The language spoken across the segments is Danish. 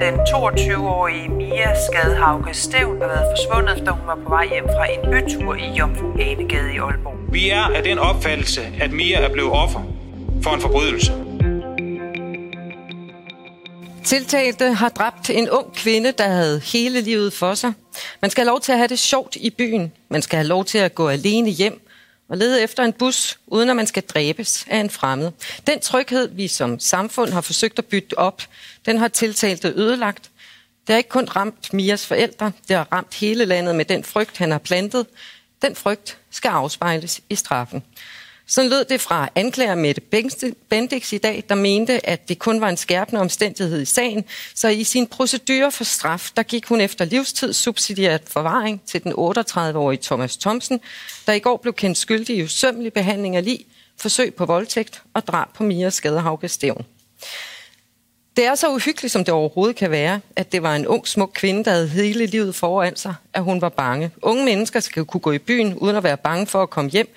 Den 22-årige Mia Skadhauke Stævn har været forsvundet, da hun var på vej hjem fra en bytur i Jomfru Anegade i Aalborg. Vi er af den opfattelse, at Mia er blevet offer for en forbrydelse. Tiltalte har dræbt en ung kvinde, der havde hele livet for sig. Man skal have lov til at have det sjovt i byen. Man skal have lov til at gå alene hjem og lede efter en bus, uden at man skal dræbes af en fremmed. Den tryghed, vi som samfund har forsøgt at bytte op, den har tiltalte ødelagt. Det har ikke kun ramt Mias forældre, det har ramt hele landet med den frygt, han har plantet. Den frygt skal afspejles i straffen. Sådan lød det fra anklager Mette Bendix i dag, der mente, at det kun var en skærpende omstændighed i sagen. Så i sin procedure for straf, der gik hun efter livstid subsidiært forvaring til den 38-årige Thomas Thomsen, der i går blev kendt skyldig i usømmelig behandling af lig, forsøg på voldtægt og drab på Mia Skadehauke Stævn. Det er så uhyggeligt, som det overhovedet kan være, at det var en ung, smuk kvinde, der havde hele livet foran sig, at hun var bange. Unge mennesker skal kunne gå i byen, uden at være bange for at komme hjem,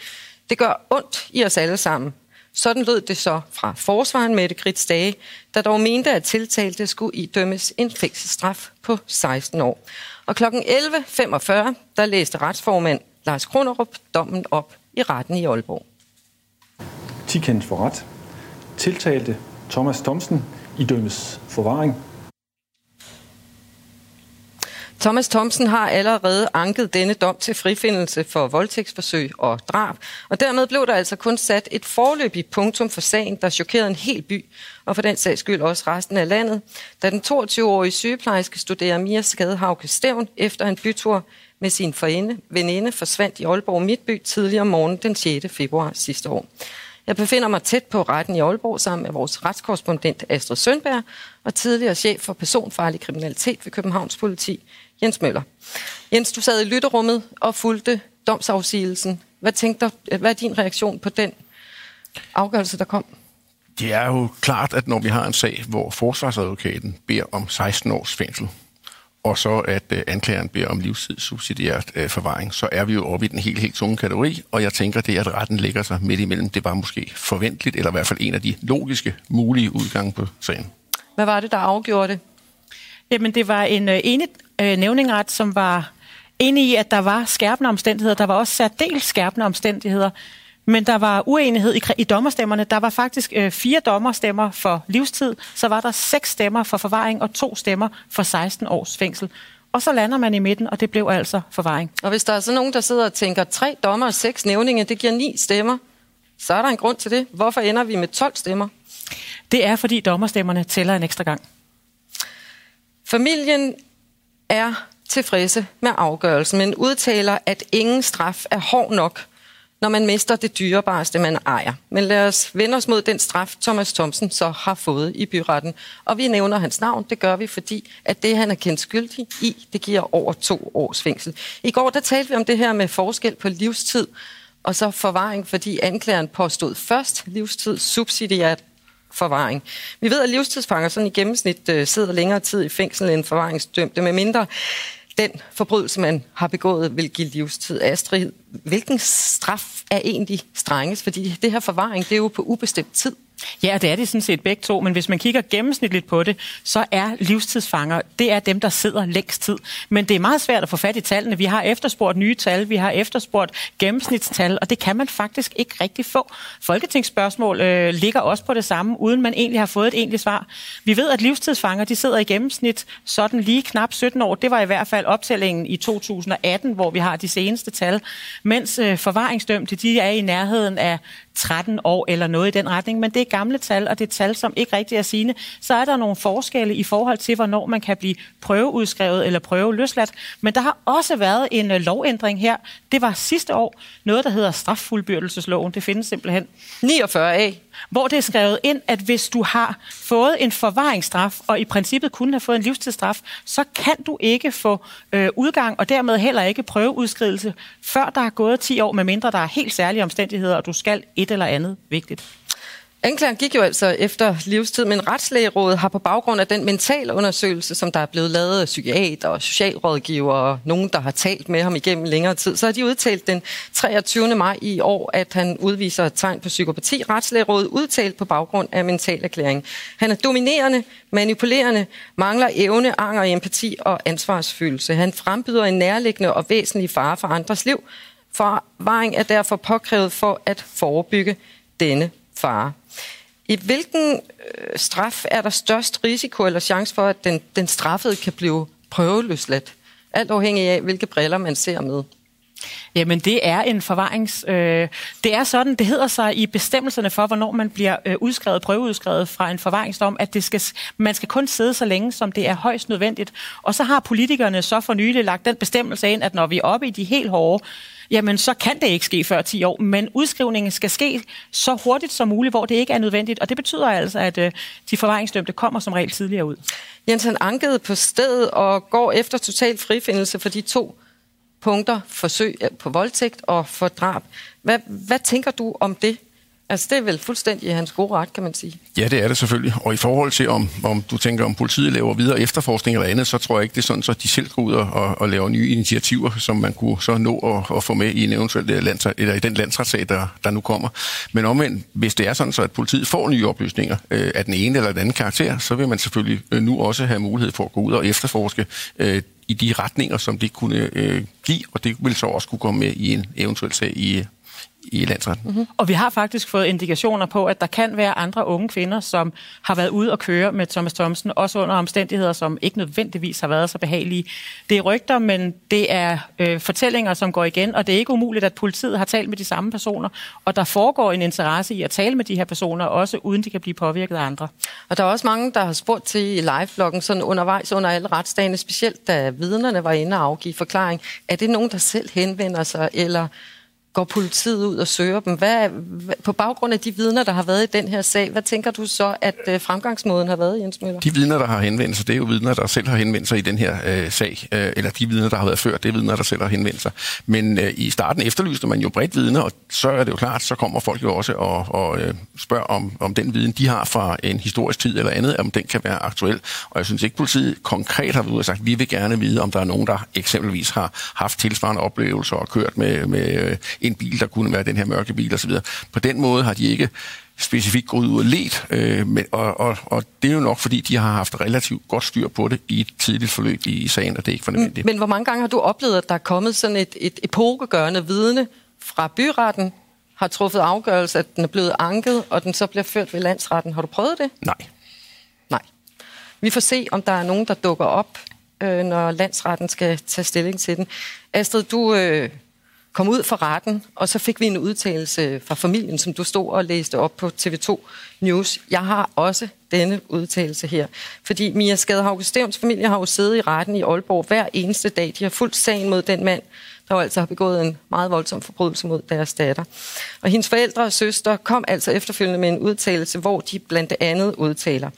det gør ondt i os alle sammen. Sådan lød det så fra forsvaren Mette Grits Dage, der dog mente, at tiltalte skulle idømmes en fængselsstraf på 16 år. Og kl. 11.45, der læste retsformand Lars Kronerup dommen op i retten i Aalborg. 10 kendt for ret. Tiltalte Thomas Thomsen idømmes forvaring Thomas Thomsen har allerede anket denne dom til frifindelse for voldtægtsforsøg og drab, og dermed blev der altså kun sat et forløbigt punktum for sagen, der chokerede en hel by, og for den sags skyld også resten af landet, da den 22-årige sygeplejerske studerer Mia Skadehauke Stævn efter en bytur med sin forinde, veninde forsvandt i Aalborg Midtby tidligere om morgen den 6. februar sidste år. Jeg befinder mig tæt på retten i Aalborg sammen med vores retskorrespondent Astrid Sønberg var tidligere chef for personfarlig kriminalitet ved Københavns politi, Jens Møller. Jens, du sad i lytterummet og fulgte domsafsigelsen. Hvad, tænkte, øh, hvad er din reaktion på den afgørelse, der kom? Det er jo klart, at når vi har en sag, hvor forsvarsadvokaten beder om 16 års fængsel, og så at øh, anklageren beder om livstid subsidiært øh, forvaring, så er vi jo oppe i den helt, helt tunge kategori, og jeg tænker, det at retten ligger sig midt imellem, det var måske forventeligt, eller i hvert fald en af de logiske mulige udgange på sagen. Hvad var det, der afgjorde det? Jamen, det var en øh, enig øh, nævningret, som var enig i, at der var skærpende omstændigheder. Der var også særdeles skærpende omstændigheder. Men der var uenighed i, i dommerstemmerne. Der var faktisk øh, fire dommerstemmer for livstid, så var der seks stemmer for forvaring og to stemmer for 16 års fængsel. Og så lander man i midten, og det blev altså forvaring. Og hvis der er så nogen, der sidder og tænker, tre dommer og seks nævninge, det giver ni stemmer, så er der en grund til det. Hvorfor ender vi med 12 stemmer? Det er, fordi dommerstemmerne tæller en ekstra gang. Familien er tilfredse med afgørelsen, men udtaler, at ingen straf er hård nok, når man mister det dyrebareste, man ejer. Men lad os vende os mod den straf, Thomas Thomsen så har fået i byretten. Og vi nævner hans navn, det gør vi, fordi at det, han er kendt skyldig i, det giver over to års fængsel. I går, der talte vi om det her med forskel på livstid og så forvaring, fordi anklageren påstod først livstid subsidiært forvaring. Vi ved, at livstidsfanger sådan i gennemsnit øh, sidder længere tid i fængsel end forvaringsdømte, med mindre den forbrydelse, man har begået, vil give livstid. Astrid, hvilken straf er egentlig strengest? Fordi det her forvaring, det er jo på ubestemt tid. Ja, det er det sådan set begge to, men hvis man kigger gennemsnitligt på det, så er livstidsfanger, det er dem, der sidder længst tid. Men det er meget svært at få fat i tallene. Vi har efterspurgt nye tal, vi har efterspurgt gennemsnitstal, og det kan man faktisk ikke rigtig få. Folketingsspørgsmål øh, ligger også på det samme, uden man egentlig har fået et egentligt svar. Vi ved, at livstidsfanger, de sidder i gennemsnit sådan lige knap 17 år. Det var i hvert fald optællingen i 2018, hvor vi har de seneste tal. Mens øh, forvaringsdømte, de er i nærheden af 13 år eller noget i den retning, men det gamle tal, og det tal, som ikke rigtig er sine, så er der nogle forskelle i forhold til, hvornår man kan blive prøveudskrevet eller prøveløsladt. Men der har også været en øh, lovændring her. Det var sidste år noget, der hedder straffuldbyrdelsesloven. Det findes simpelthen. 49a. Hvor det er skrevet ind, at hvis du har fået en forvaringsstraf, og i princippet kunne have fået en livstidsstraf, så kan du ikke få øh, udgang, og dermed heller ikke prøveudskrivelse, før der er gået 10 år, medmindre der er helt særlige omstændigheder, og du skal et eller andet vigtigt. Anklageren gik jo altså efter livstid, men Retslægerådet har på baggrund af den mentale undersøgelse, som der er blevet lavet af psykiater og socialrådgiver og nogen, der har talt med ham igennem længere tid, så har de udtalt den 23. maj i år, at han udviser et tegn på psykopati. Retslægerådet udtalt på baggrund af mental erklæring. Han er dominerende, manipulerende, mangler evne, anger, empati og ansvarsfølelse. Han frembyder en nærliggende og væsentlig fare for andres liv. Forvaring er derfor påkrævet for at forebygge denne fare. I hvilken øh, straf er der størst risiko eller chance for, at den, den straffede kan blive prøveløsladt? Alt afhængig af, hvilke briller man ser med. Jamen, det er en forvarings... Øh, det er sådan, det hedder sig i bestemmelserne for, hvornår man bliver øh, udskrevet, prøveudskrevet fra en forvaringsdom, at det skal, man skal kun sidde så længe, som det er højst nødvendigt. Og så har politikerne så for nylig lagt den bestemmelse ind, at når vi er oppe i de helt hårde, jamen så kan det ikke ske før 10 år, men udskrivningen skal ske så hurtigt som muligt, hvor det ikke er nødvendigt, og det betyder altså, at øh, de forvaringsdømte kommer som regel tidligere ud. Jensen ankede på stedet og går efter total frifindelse for de to punkter, forsøg øh, på voldtægt og for drab. Hvad, hvad tænker du om det? Altså, det er vel fuldstændig i hans gode ret, kan man sige. Ja, det er det selvfølgelig. Og i forhold til, om, om du tænker, om politiet laver videre efterforskning eller andet, så tror jeg ikke, det er sådan, så de selv går ud og, og laver nye initiativer, som man kunne så nå at, at få med i en eventuel øh, lands, eller i den landsretssag, der, der nu kommer. Men omvendt, hvis det er sådan, så at politiet får nye oplysninger øh, af den ene eller den anden karakter, så vil man selvfølgelig øh, nu også have mulighed for at gå ud og efterforske øh, i de retninger, som det kunne øh, give, og det vil så også kunne komme med i en eventuel sag i i landsretten. Mm-hmm. Og vi har faktisk fået indikationer på, at der kan være andre unge kvinder, som har været ude og køre med Thomas Thomsen, også under omstændigheder, som ikke nødvendigvis har været så behagelige. Det er rygter, men det er øh, fortællinger, som går igen, og det er ikke umuligt, at politiet har talt med de samme personer, og der foregår en interesse i at tale med de her personer, også uden de kan blive påvirket af andre. Og der er også mange, der har spurgt til i live-bloggen, sådan undervejs under alle retsdagene, specielt da vidnerne var inde og afgive forklaring. Er det nogen, der selv henvender sig, eller går politiet ud og søger dem. Hvad, hvad, på baggrund af de vidner, der har været i den her sag, hvad tænker du så, at øh, fremgangsmåden har været, Jens Møller? De vidner, der har henvendt sig, det er jo vidner, der selv har henvendt sig i den her øh, sag. Øh, eller de vidner, der har været før, det er vidner, der selv har henvendt sig. Men øh, i starten efterlyste man jo bredt vidner, og så er det jo klart, så kommer folk jo også og, og øh, spørger om, om den viden, de har fra en historisk tid eller andet, om den kan være aktuel. Og jeg synes ikke, politiet konkret har været ude og sagt, vi vil gerne vide, om der er nogen, der eksempelvis har haft tilsvarende oplevelser og kørt med, med øh, en bil, der kunne være den her mørke bil osv. På den måde har de ikke specifikt gået ud og let, øh, men, og, og, og det er jo nok, fordi de har haft relativt godt styr på det i et tidligt forløb i sagen, og det er ikke fornødvendigt. Men hvor mange gange har du oplevet, at der er kommet sådan et, et epokegørende vidne fra byretten, har truffet afgørelse, at den er blevet anket, og den så bliver ført ved landsretten. Har du prøvet det? Nej. Nej. Vi får se, om der er nogen, der dukker op, øh, når landsretten skal tage stilling til den. Astrid, du øh, kom ud fra retten, og så fik vi en udtalelse fra familien, som du stod og læste op på TV2 News. Jeg har også denne udtalelse her, fordi Mia Skadehavke Stævns familie har jo siddet i retten i Aalborg hver eneste dag. De har fuldt sagen mod den mand, der altså har begået en meget voldsom forbrydelse mod deres datter. Og hendes forældre og søster kom altså efterfølgende med en udtalelse, hvor de blandt andet udtaler.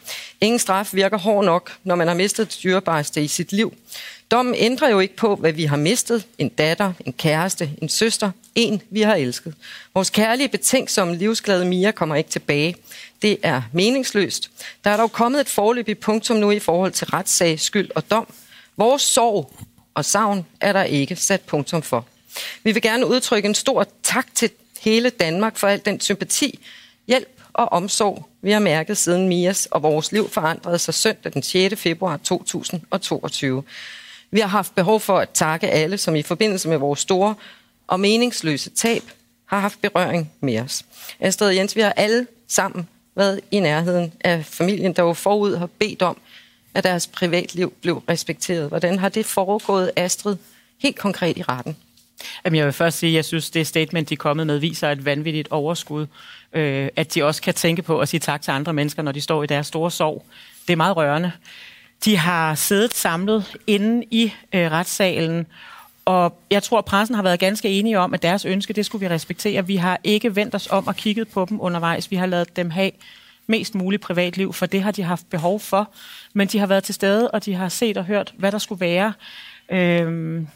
Ingen straf virker hård nok, når man har mistet det dyrebareste i sit liv. Dommen ændrer jo ikke på, hvad vi har mistet. En datter, en kæreste, en søster, en vi har elsket. Vores kærlige betænksomme livsglade Mia kommer ikke tilbage. Det er meningsløst. Der er dog kommet et forløbigt punktum nu i forhold til retssag, skyld og dom. Vores sorg og savn er der ikke sat punktum for. Vi vil gerne udtrykke en stor tak til hele Danmark for al den sympati, hjælp og omsorg, vi har mærket siden Mias og vores liv forandrede sig søndag den 6. februar 2022. Vi har haft behov for at takke alle, som i forbindelse med vores store og meningsløse tab har haft berøring med os. Astrid og Jens, vi har alle sammen været i nærheden af familien, der jo forud har bedt om, at deres privatliv blev respekteret. Hvordan har det foregået, Astrid, helt konkret i retten? Jamen, jeg vil først sige, at jeg synes, det statement, de er kommet med, viser et vanvittigt overskud. Øh, at de også kan tænke på at sige tak til andre mennesker, når de står i deres store sorg. Det er meget rørende. De har siddet samlet inde i øh, retssalen, og jeg tror, at pressen har været ganske enige om, at deres ønske, det skulle vi respektere. Vi har ikke vendt os om og kigget på dem undervejs. Vi har lavet dem have mest muligt privatliv, for det har de haft behov for. Men de har været til stede, og de har set og hørt, hvad der skulle være. Øhm,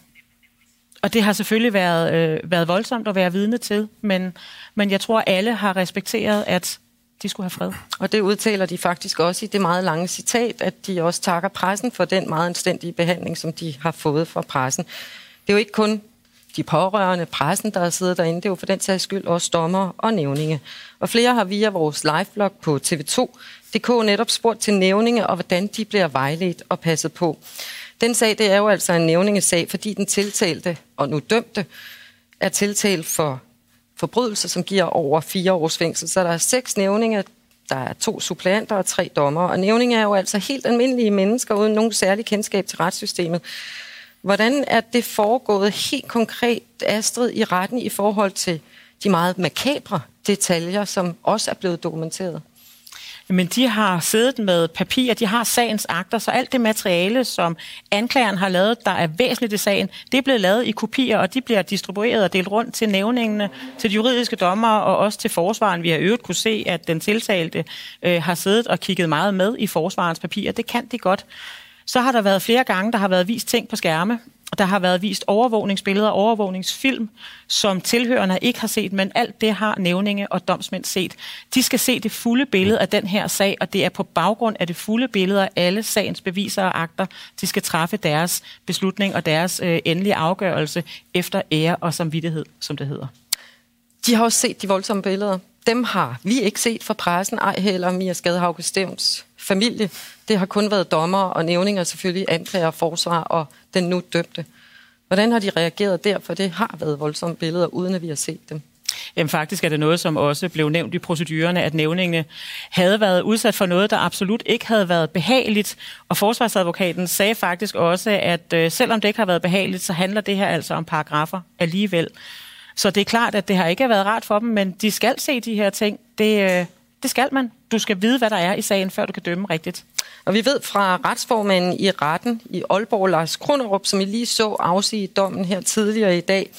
og det har selvfølgelig været, øh, været voldsomt at være vidne til, men, men jeg tror, alle har respekteret, at de skulle have fred. Og det udtaler de faktisk også i det meget lange citat, at de også takker pressen for den meget anstændige behandling, som de har fået fra pressen. Det er jo ikke kun de pårørende, pressen, der sidder derinde, det er jo for den sags skyld også dommer og nævninge. Og flere har via vores liveblog på tv2.dk netop spurgt til nævninge og hvordan de bliver vejledt og passet på. Den sag, det er jo altså en nævningesag, fordi den tiltalte og nu dømte er tiltalt for forbrydelser, som giver over fire års fængsel. Så der er seks nævninger, der er to suppleanter og tre dommer. Og nævninger er jo altså helt almindelige mennesker uden nogen særlig kendskab til retssystemet. Hvordan er det foregået helt konkret, Astrid, i retten i forhold til de meget makabre detaljer, som også er blevet dokumenteret? Men de har siddet med papir, de har sagens akter, så alt det materiale, som anklageren har lavet, der er væsentligt i sagen, det er blevet lavet i kopier, og de bliver distribueret og delt rundt til nævningene, til de juridiske dommer og også til forsvaren. Vi har øvrigt kunne se, at den tiltalte øh, har siddet og kigget meget med i forsvarens papirer. Det kan de godt. Så har der været flere gange, der har været vist ting på skærme, der har været vist overvågningsbilleder og overvågningsfilm, som tilhørende ikke har set, men alt det har nævninge og domsmænd set. De skal se det fulde billede af den her sag, og det er på baggrund af det fulde billede af alle sagens beviser og akter, de skal træffe deres beslutning og deres øh, endelige afgørelse efter ære og samvittighed, som det hedder. De har også set de voldsomme billeder. Dem har vi ikke set fra pressen, ej heller Mia Skadehauke Stævns familie. Det har kun været dommer og nævninger, selvfølgelig anklager, forsvar og den nu dømte. Hvordan har de reageret der? For det har været voldsomme billeder, uden at vi har set dem. Jamen faktisk er det noget, som også blev nævnt i procedurerne, at nævningene havde været udsat for noget, der absolut ikke havde været behageligt. Og forsvarsadvokaten sagde faktisk også, at øh, selvom det ikke har været behageligt, så handler det her altså om paragrafer alligevel. Så det er klart, at det har ikke været rart for dem, men de skal se de her ting. Det, øh, det skal man. Du skal vide, hvad der er i sagen, før du kan dømme rigtigt. Og vi ved fra retsformanden i retten i Aalborg, Lars Kronerup, som I lige så afsige dommen her tidligere i dag,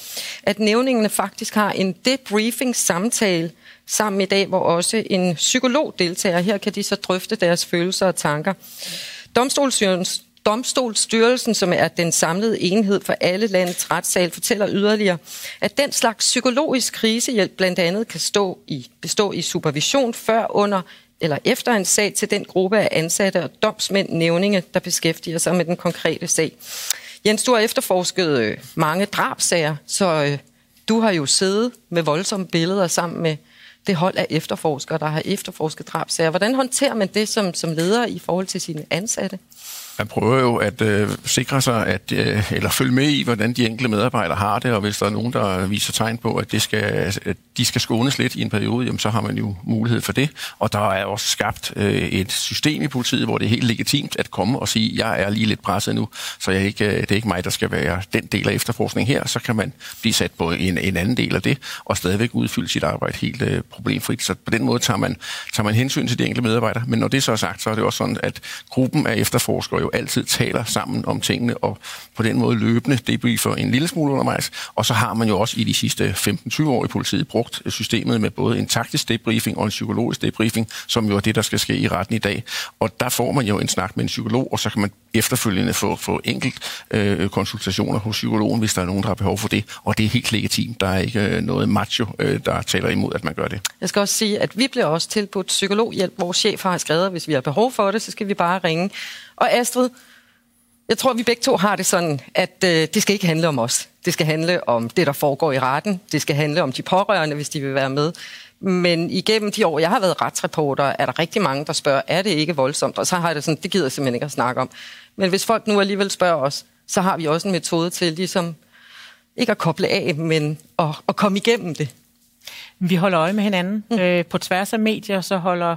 at nævningene faktisk har en debriefing-samtale sammen i dag, hvor også en psykolog deltager. Her kan de så drøfte deres følelser og tanker. Domstolsstyrelsen Domstolsstyrelsen, som er den samlede enhed for alle landets retssal, fortæller yderligere, at den slags psykologisk krisehjælp blandt andet kan stå i, bestå i supervision før, under eller efter en sag til den gruppe af ansatte og domsmænd, nævninge, der beskæftiger sig med den konkrete sag. Jens, du har efterforsket øh, mange drabsager, så øh, du har jo siddet med voldsomme billeder sammen med det hold af efterforskere, der har efterforsket drabsager. Hvordan håndterer man det som, som leder i forhold til sine ansatte? Man prøver jo at øh, sikre sig, at, øh, eller følge med i, hvordan de enkelte medarbejdere har det, og hvis der er nogen, der viser tegn på, at, det skal, at de skal skånes lidt i en periode, jamen, så har man jo mulighed for det. Og der er også skabt øh, et system i politiet, hvor det er helt legitimt at komme og sige, jeg er lige lidt presset nu, så jeg ikke, øh, det er ikke mig, der skal være den del af efterforskning her. Så kan man blive sat på en, en anden del af det, og stadigvæk udfylde sit arbejde helt øh, problemfrit. Så på den måde tager man, tager man hensyn til de enkelte medarbejdere. Men når det så er sagt, så er det også sådan, at gruppen af efterforskere jo altid taler sammen om tingene, og på den måde løbende debriefer en lille smule undervejs. Og så har man jo også i de sidste 15-20 år i politiet brugt systemet med både en taktisk debriefing og en psykologisk debriefing, som jo er det, der skal ske i retten i dag. Og der får man jo en snak med en psykolog, og så kan man efterfølgende få, få enkelt øh, konsultationer hos psykologen, hvis der er nogen, der har behov for det. Og det er helt legitimt. Der er ikke øh, noget macho, øh, der taler imod, at man gør det. Jeg skal også sige, at vi bliver også tilbudt psykologhjælp. Vores chef har skrevet, at hvis vi har behov for det, så skal vi bare ringe. Og Astrid, jeg tror, vi begge to har det sådan, at øh, det skal ikke handle om os. Det skal handle om det, der foregår i retten. Det skal handle om de pårørende, hvis de vil være med. Men igennem de år, jeg har været retsreporter, er der rigtig mange, der spørger, er det ikke voldsomt? Og så har jeg det sådan, det gider jeg simpelthen ikke at snakke om. Men hvis folk nu alligevel spørger os, så har vi også en metode til ligesom, ikke at koble af, men at, at komme igennem det. Vi holder øje med hinanden. Mm. Øh, på tværs af medier, så holder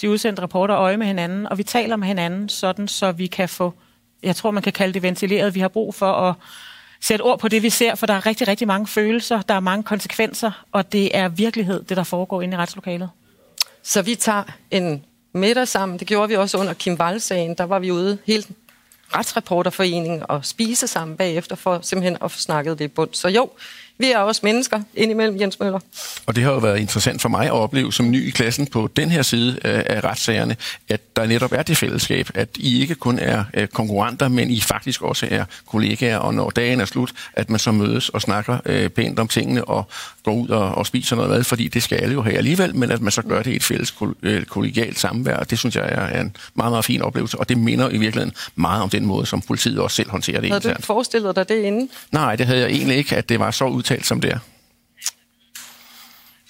de udsendte reporter øje med hinanden, og vi taler med hinanden, sådan så vi kan få jeg tror, man kan kalde det ventileret. Vi har brug for at sætte ord på det, vi ser, for der er rigtig, rigtig mange følelser, der er mange konsekvenser, og det er virkelighed, det der foregår inde i retslokalet. Så vi tager en middag sammen. Det gjorde vi også under Kim Wall-sagen. Der var vi ude hele retsreporterforeningen og spise sammen bagefter for simpelthen at få snakket det i bund. Så jo, vi er også mennesker indimellem, Jens Møller. Og det har jo været interessant for mig at opleve som ny i klassen på den her side af retssagerne, at der netop er det fællesskab, at I ikke kun er konkurrenter, men I faktisk også er kollegaer, og når dagen er slut, at man så mødes og snakker pænt om tingene og går ud og, og spiser noget mad, fordi det skal alle jo have alligevel, men at man så gør det i et fælles kollegialt samvær, det synes jeg er en meget, meget fin oplevelse, og det minder i virkeligheden meget om den måde, som politiet også selv håndterer det. Havde du forestillet dig det inden? Nej, det havde jeg egentlig ikke, at det var så udtalt som det er.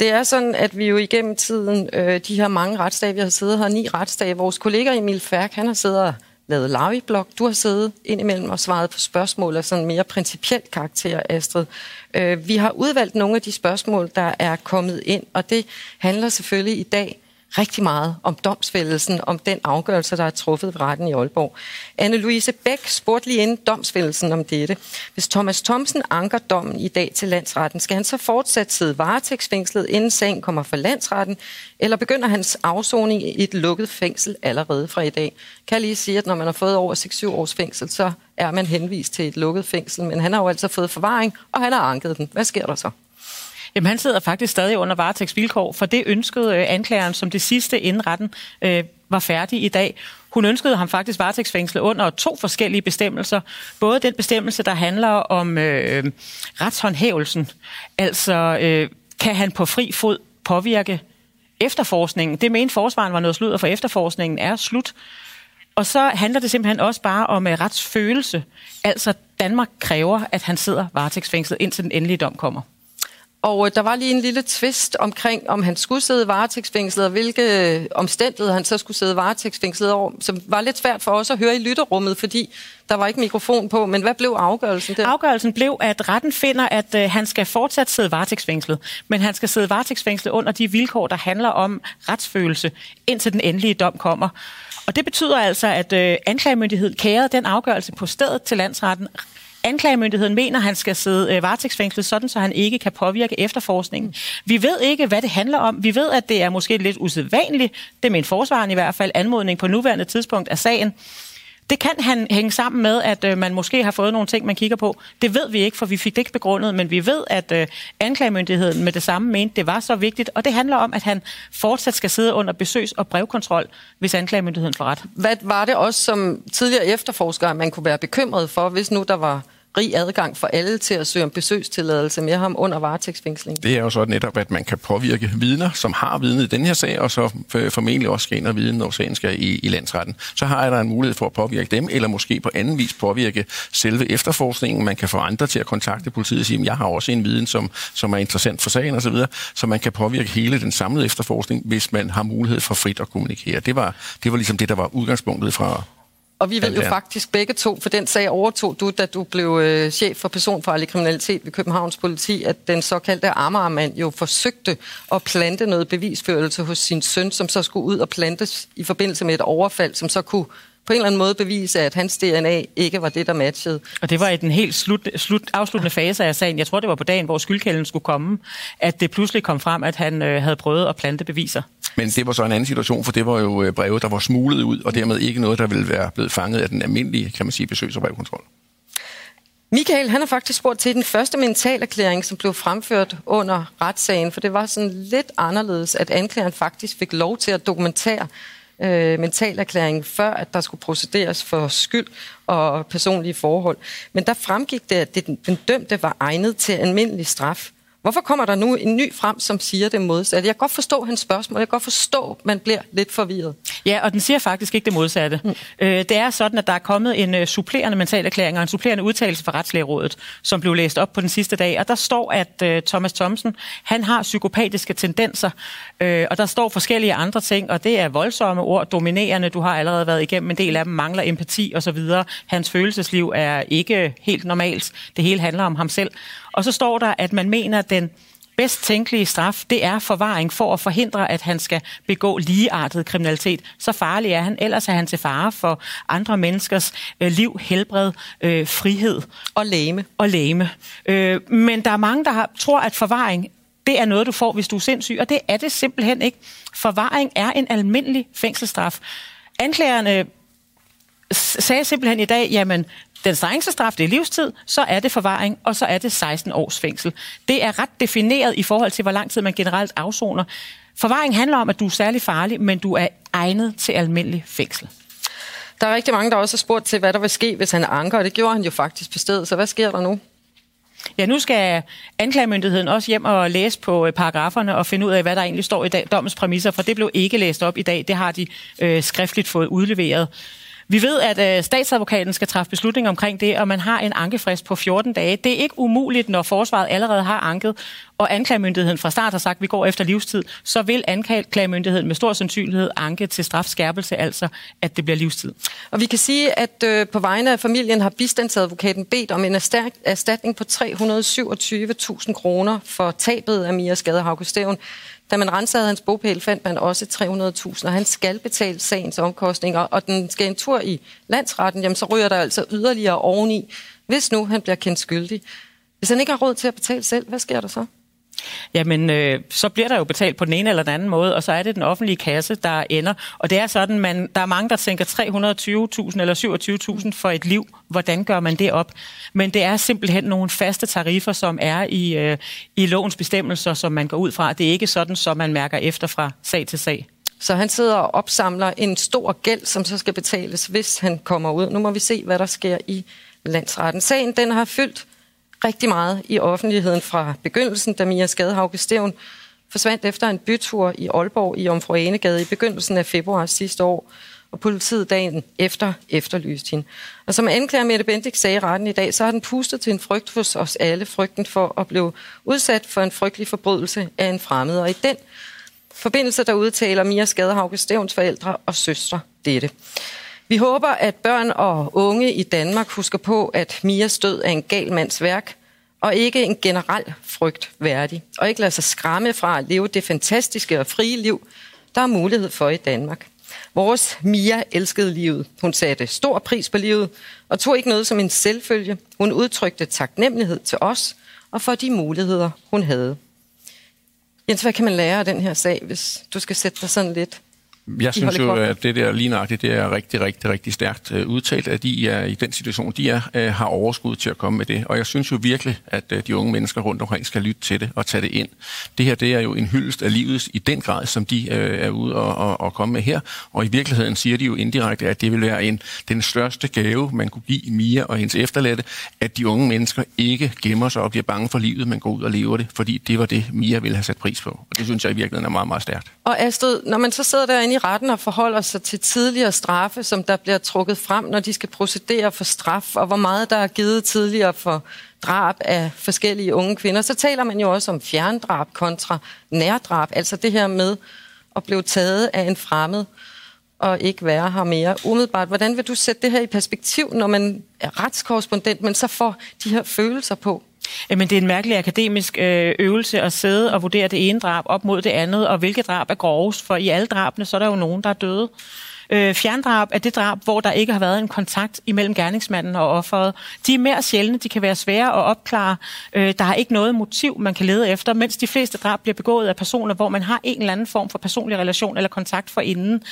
Det er sådan, at vi jo igennem tiden, øh, de her mange retsdage, vi har siddet her, ni retsdage, vores kollega Emil Færk, han har siddet og lavet Lavi-blog. Du har siddet indimellem og svaret på spørgsmål af sådan mere principielt karakter, Astrid. Øh, vi har udvalgt nogle af de spørgsmål, der er kommet ind, og det handler selvfølgelig i dag rigtig meget om domsfældelsen, om den afgørelse, der er truffet ved retten i Aalborg. Anne-Louise Bæk spurgte lige inden domsfældelsen om dette. Hvis Thomas Thomsen anker dommen i dag til landsretten, skal han så fortsat sidde varetægtsfængslet, inden sagen kommer for landsretten, eller begynder hans afsoning i et lukket fængsel allerede fra i dag? Kan jeg lige sige, at når man har fået over 6-7 års fængsel, så er man henvist til et lukket fængsel, men han har jo altså fået forvaring, og han har anket den. Hvad sker der så? Jamen, han sidder faktisk stadig under varetægtsvilkår, for det ønskede øh, anklageren som det sidste inden retten øh, var færdig i dag. Hun ønskede ham faktisk varetægtsfængslet under to forskellige bestemmelser. Både den bestemmelse, der handler om øh, retshåndhævelsen, altså øh, kan han på fri fod påvirke efterforskningen. Det mente forsvaren var noget sludder, for efterforskningen er slut. Og så handler det simpelthen også bare om uh, retsfølelse. Altså, Danmark kræver, at han sidder varetægtsfængslet, indtil den endelige dom kommer. Og øh, der var lige en lille tvist omkring, om han skulle sidde varetægtsfængslet, og hvilke øh, omstændigheder han så skulle sidde varetægtsfængslet over, som var lidt svært for os at høre i lytterummet, fordi der var ikke mikrofon på. Men hvad blev afgørelsen der? Afgørelsen blev, at retten finder, at øh, han skal fortsat sidde varetægtsfængslet, men han skal sidde varetægtsfængslet under de vilkår, der handler om retsfølelse, indtil den endelige dom kommer. Og det betyder altså, at øh, anklagemyndigheden kærede den afgørelse på stedet til landsretten Anklagemyndigheden mener, at han skal sidde øh, varetægtsfængslet, sådan så han ikke kan påvirke efterforskningen. Vi ved ikke, hvad det handler om. Vi ved, at det er måske lidt usædvanligt. Det er min forsvaren i hvert fald anmodning på nuværende tidspunkt af sagen. Det kan han hænge sammen med, at øh, man måske har fået nogle ting, man kigger på. Det ved vi ikke, for vi fik det ikke begrundet, men vi ved, at øh, anklagemyndigheden med det samme mente, det var så vigtigt. Og det handler om, at han fortsat skal sidde under besøgs- og brevkontrol, hvis anklagemyndigheden får ret. Hvad var det også som tidligere efterforsker, man kunne være bekymret for, hvis nu der var rig adgang for alle til at søge om besøgstilladelse med ham under varetægtsfængsling. Det er jo så netop, at man kan påvirke vidner, som har vidnet i den her sag, og så formentlig også skal ind og vide, når sagen skal i, i landsretten. Så har jeg der en mulighed for at påvirke dem, eller måske på anden vis påvirke selve efterforskningen. Man kan få andre til at kontakte politiet og sige, at jeg har også en viden, som, som er interessant for sagen osv., så, så man kan påvirke hele den samlede efterforskning, hvis man har mulighed for frit at kommunikere. Det var, det var ligesom det, der var udgangspunktet fra, og vi ved jo faktisk begge to, for den sag overtog du, da du blev øh, chef for personfarlig kriminalitet ved Københavns politi, at den såkaldte Amagermand jo forsøgte at plante noget bevisførelse hos sin søn, som så skulle ud og plantes i forbindelse med et overfald, som så kunne på en eller anden måde bevise, at hans DNA ikke var det, der matchede. Og det var i den helt slut, slut, afsluttende fase af sagen. Jeg tror, det var på dagen, hvor skyldkælden skulle komme, at det pludselig kom frem, at han øh, havde prøvet at plante beviser. Men det var så en anden situation, for det var jo øh, breve, der var smuglet ud, og dermed ikke noget, der ville være blevet fanget af den almindelige, kan man sige, besøgs- og brevkontrol. Michael, han har faktisk spurgt til den første mentalerklæring, som blev fremført under retssagen, for det var sådan lidt anderledes, at anklageren faktisk fik lov til at dokumentere øh, mentalerklæringen, før at der skulle procederes for skyld og personlige forhold. Men der fremgik det, at det, den dømte var egnet til almindelig straf. Hvorfor kommer der nu en ny frem, som siger det modsatte? Jeg kan godt forstå hans spørgsmål. Jeg kan godt forstå, at man bliver lidt forvirret. Ja, og den siger faktisk ikke det modsatte. Mm. Øh, det er sådan, at der er kommet en uh, supplerende mentalerklæring og en supplerende udtalelse fra Retslægerådet, som blev læst op på den sidste dag. Og der står, at uh, Thomas Thomsen, han har psykopatiske tendenser, uh, og der står forskellige andre ting, og det er voldsomme ord, dominerende, du har allerede været igennem, en del af dem mangler empati osv. Hans følelsesliv er ikke helt normalt. Det hele handler om ham selv. Og så står der, at man mener, at den bedst tænkelige straf, det er forvaring for at forhindre, at han skal begå ligeartet kriminalitet. Så farlig er han, ellers er han til fare for andre menneskers øh, liv, helbred, øh, frihed. Og læme. Og læme. Øh, men der er mange, der har, tror, at forvaring det er noget, du får, hvis du er sindssyg, og det er det simpelthen ikke. Forvaring er en almindelig fængselsstraf. Anklagerne sagde simpelthen i dag, jamen, den strengeste straf, det er livstid, så er det forvaring, og så er det 16 års fængsel. Det er ret defineret i forhold til, hvor lang tid man generelt afsoner. Forvaring handler om, at du er særlig farlig, men du er egnet til almindelig fængsel. Der er rigtig mange, der også har spurgt til, hvad der vil ske, hvis han anker, og det gjorde han jo faktisk på stedet. Så hvad sker der nu? Ja, nu skal anklagemyndigheden også hjem og læse på øh, paragraferne og finde ud af, hvad der egentlig står i dag, dommens præmisser, for det blev ikke læst op i dag. Det har de øh, skriftligt fået udleveret. Vi ved, at øh, statsadvokaten skal træffe beslutning omkring det, og man har en ankefrist på 14 dage. Det er ikke umuligt, når forsvaret allerede har anket, og anklagemyndigheden fra start har sagt, at vi går efter livstid, så vil anklagemyndigheden med stor sandsynlighed anke til strafskærpelse, altså at det bliver livstid. Og vi kan sige, at øh, på vegne af familien har bistandsadvokaten bedt om en erstatning på 327.000 kroner for tabet af Mia Skade Stævn. Da man rensede hans bogpæl, fandt man også 300.000, og han skal betale sagens omkostninger, og den skal en tur i landsretten, jamen så ryger der altså yderligere oveni, hvis nu han bliver kendt skyldig. Hvis han ikke har råd til at betale selv, hvad sker der så? Jamen, øh, så bliver der jo betalt på den ene eller den anden måde, og så er det den offentlige kasse, der ender. Og det er sådan, man, der er mange, der tænker 320.000 eller 27.000 for et liv. Hvordan gør man det op? Men det er simpelthen nogle faste tariffer, som er i, øh, i lovens bestemmelser, som man går ud fra. Det er ikke sådan, som man mærker efter fra sag til sag. Så han sidder og opsamler en stor gæld, som så skal betales, hvis han kommer ud. Nu må vi se, hvad der sker i landsretten. Sagen den har fyldt rigtig meget i offentligheden fra begyndelsen, da Mia Skadehauke Stævn forsvandt efter en bytur i Aalborg i Omfruanegade i begyndelsen af februar sidste år, og politiet dagen efter efterlyste hende. Og som anklager Mette Bendik sagde i retten i dag, så har den pustet til en frygt hos os alle, frygten for at blive udsat for en frygtelig forbrydelse af en fremmed. Og i den forbindelse, der udtaler Mia Skadehauke Stævns forældre og søstre dette. Vi håber, at børn og unge i Danmark husker på, at Mias død er en gal mands værk, og ikke en generel frygt værdig, og ikke lade sig skræmme fra at leve det fantastiske og frie liv, der er mulighed for i Danmark. Vores Mia elskede livet. Hun satte stor pris på livet og tog ikke noget som en selvfølge. Hun udtrykte taknemmelighed til os og for de muligheder, hun havde. Jens, hvad kan man lære af den her sag, hvis du skal sætte dig sådan lidt jeg synes jo, at det der lige nøjagtigt, det er rigtig, rigtig, rigtig stærkt uh, udtalt, at de er i den situation, de er, uh, har overskud til at komme med det. Og jeg synes jo virkelig, at uh, de unge mennesker rundt omkring skal lytte til det og tage det ind. Det her, det er jo en hyldest af livet i den grad, som de er ude og, og, og komme med her. Og i virkeligheden siger de jo indirekte, at det vil være en, den største gave, man kunne give Mia og hendes efterladte, at de unge mennesker ikke gemmer sig og bliver bange for livet, men går ud og lever det, fordi det var det, Mia ville have sat pris på. Og det synes jeg i virkeligheden er meget, meget stærkt. Og Astrid, når man så sidder derinde i retten og forholder sig til tidligere straffe, som der bliver trukket frem, når de skal procedere for straf, og hvor meget der er givet tidligere for drab af forskellige unge kvinder, så taler man jo også om fjerndrab kontra nærdrab, altså det her med at blive taget af en fremmed og ikke være her mere. Umiddelbart, hvordan vil du sætte det her i perspektiv, når man er retskorrespondent, men så får de her følelser på? Øh, Jamen, det er en mærkelig akademisk øh, øvelse at sidde og vurdere det ene drab op mod det andet, og hvilket drab er grovest, for i alle drabene, så er der jo nogen, der er døde. Øh, fjerndrab er det drab, hvor der ikke har været en kontakt imellem gerningsmanden og offeret. De er mere sjældne, de kan være svære at opklare. Øh, der er ikke noget motiv, man kan lede efter, mens de fleste drab bliver begået af personer, hvor man har en eller anden form for personlig relation eller kontakt for inden.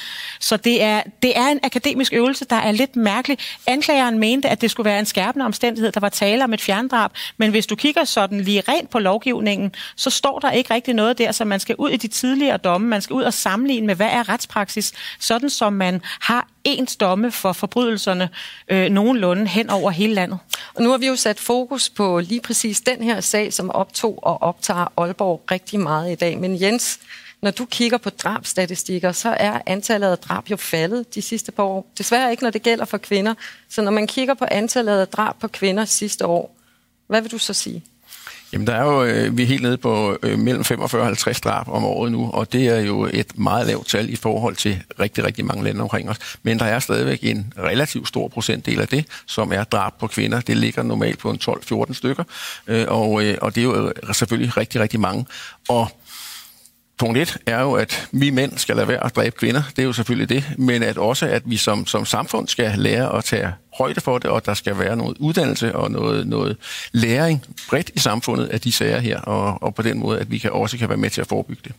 Så det er, det er en akademisk øvelse, der er lidt mærkelig. Anklageren mente, at det skulle være en skærpende omstændighed, der var tale om et fjerndrab, men hvis du kigger sådan lige rent på lovgivningen, så står der ikke rigtig noget der, så man skal ud i de tidligere domme, man skal ud og sammenligne med, hvad er retspraksis, sådan som man har ens domme for forbrydelserne øh, nogenlunde hen over hele landet. Og nu har vi jo sat fokus på lige præcis den her sag, som optog og optager Aalborg rigtig meget i dag. Men Jens, når du kigger på drabstatistikker, så er antallet af drab jo faldet de sidste par år. Desværre ikke, når det gælder for kvinder. Så når man kigger på antallet af drab på kvinder sidste år, hvad vil du så sige? Jamen, der er jo, øh, vi er helt nede på øh, mellem 45 og 50 drab om året nu, og det er jo et meget lavt tal i forhold til rigtig, rigtig mange lande omkring os. Men der er stadigvæk en relativt stor procentdel af det, som er drab på kvinder. Det ligger normalt på en 12-14 stykker, øh, og, øh, og det er jo øh, selvfølgelig rigtig, rigtig mange. Og Punkt et er jo, at vi mænd skal lade være at dræbe kvinder. Det er jo selvfølgelig det. Men at også, at vi som, som samfund skal lære at tage højde for det, og der skal være noget uddannelse og noget, noget læring bredt i samfundet af de sager her, og, og på den måde, at vi kan også kan være med til at forebygge det.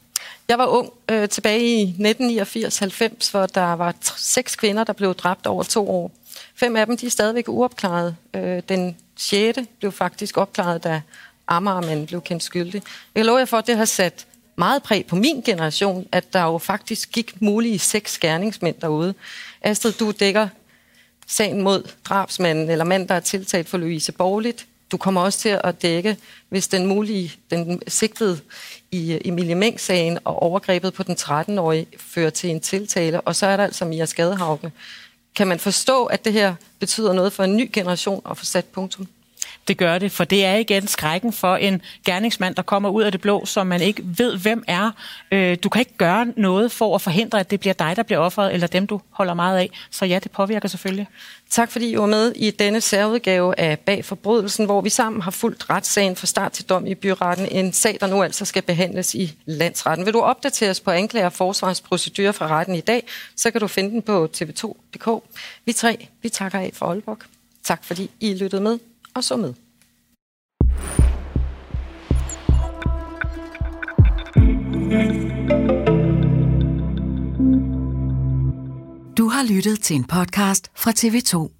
Jeg var ung øh, tilbage i 1989-90, hvor der var seks kvinder, der blev dræbt over to år. Fem af dem de er stadigvæk uopklaret. Øh, den sjette blev faktisk opklaret, da Amagermanden blev kendt skyldig. Jeg kan love jer for, at det har sat meget præg på min generation, at der jo faktisk gik mulige seks skærningsmænd derude. Astrid, du dækker sagen mod drabsmanden eller mand, der er tiltalt for Louise Borligt. Du kommer også til at dække, hvis den mulige, den sigtede i Emilie Meng-sagen og overgrebet på den 13-årige fører til en tiltale, og så er der altså Mia Skadehauke. Kan man forstå, at det her betyder noget for en ny generation at få sat punktum? Det gør det, for det er igen skrækken for en gerningsmand, der kommer ud af det blå, som man ikke ved, hvem er. Øh, du kan ikke gøre noget for at forhindre, at det bliver dig, der bliver offeret, eller dem, du holder meget af. Så ja, det påvirker selvfølgelig. Tak fordi I var med i denne særudgave af Bag Forbrydelsen, hvor vi sammen har fulgt retssagen fra start til dom i byretten. En sag, der nu altså skal behandles i landsretten. Vil du opdateres på anklager og forsvarsprocedurer fra retten i dag, så kan du finde den på tv2.dk. Vi tre, vi takker af for Aalborg. Tak fordi I lyttede med og så med. Du har lyttet til en podcast fra TV2.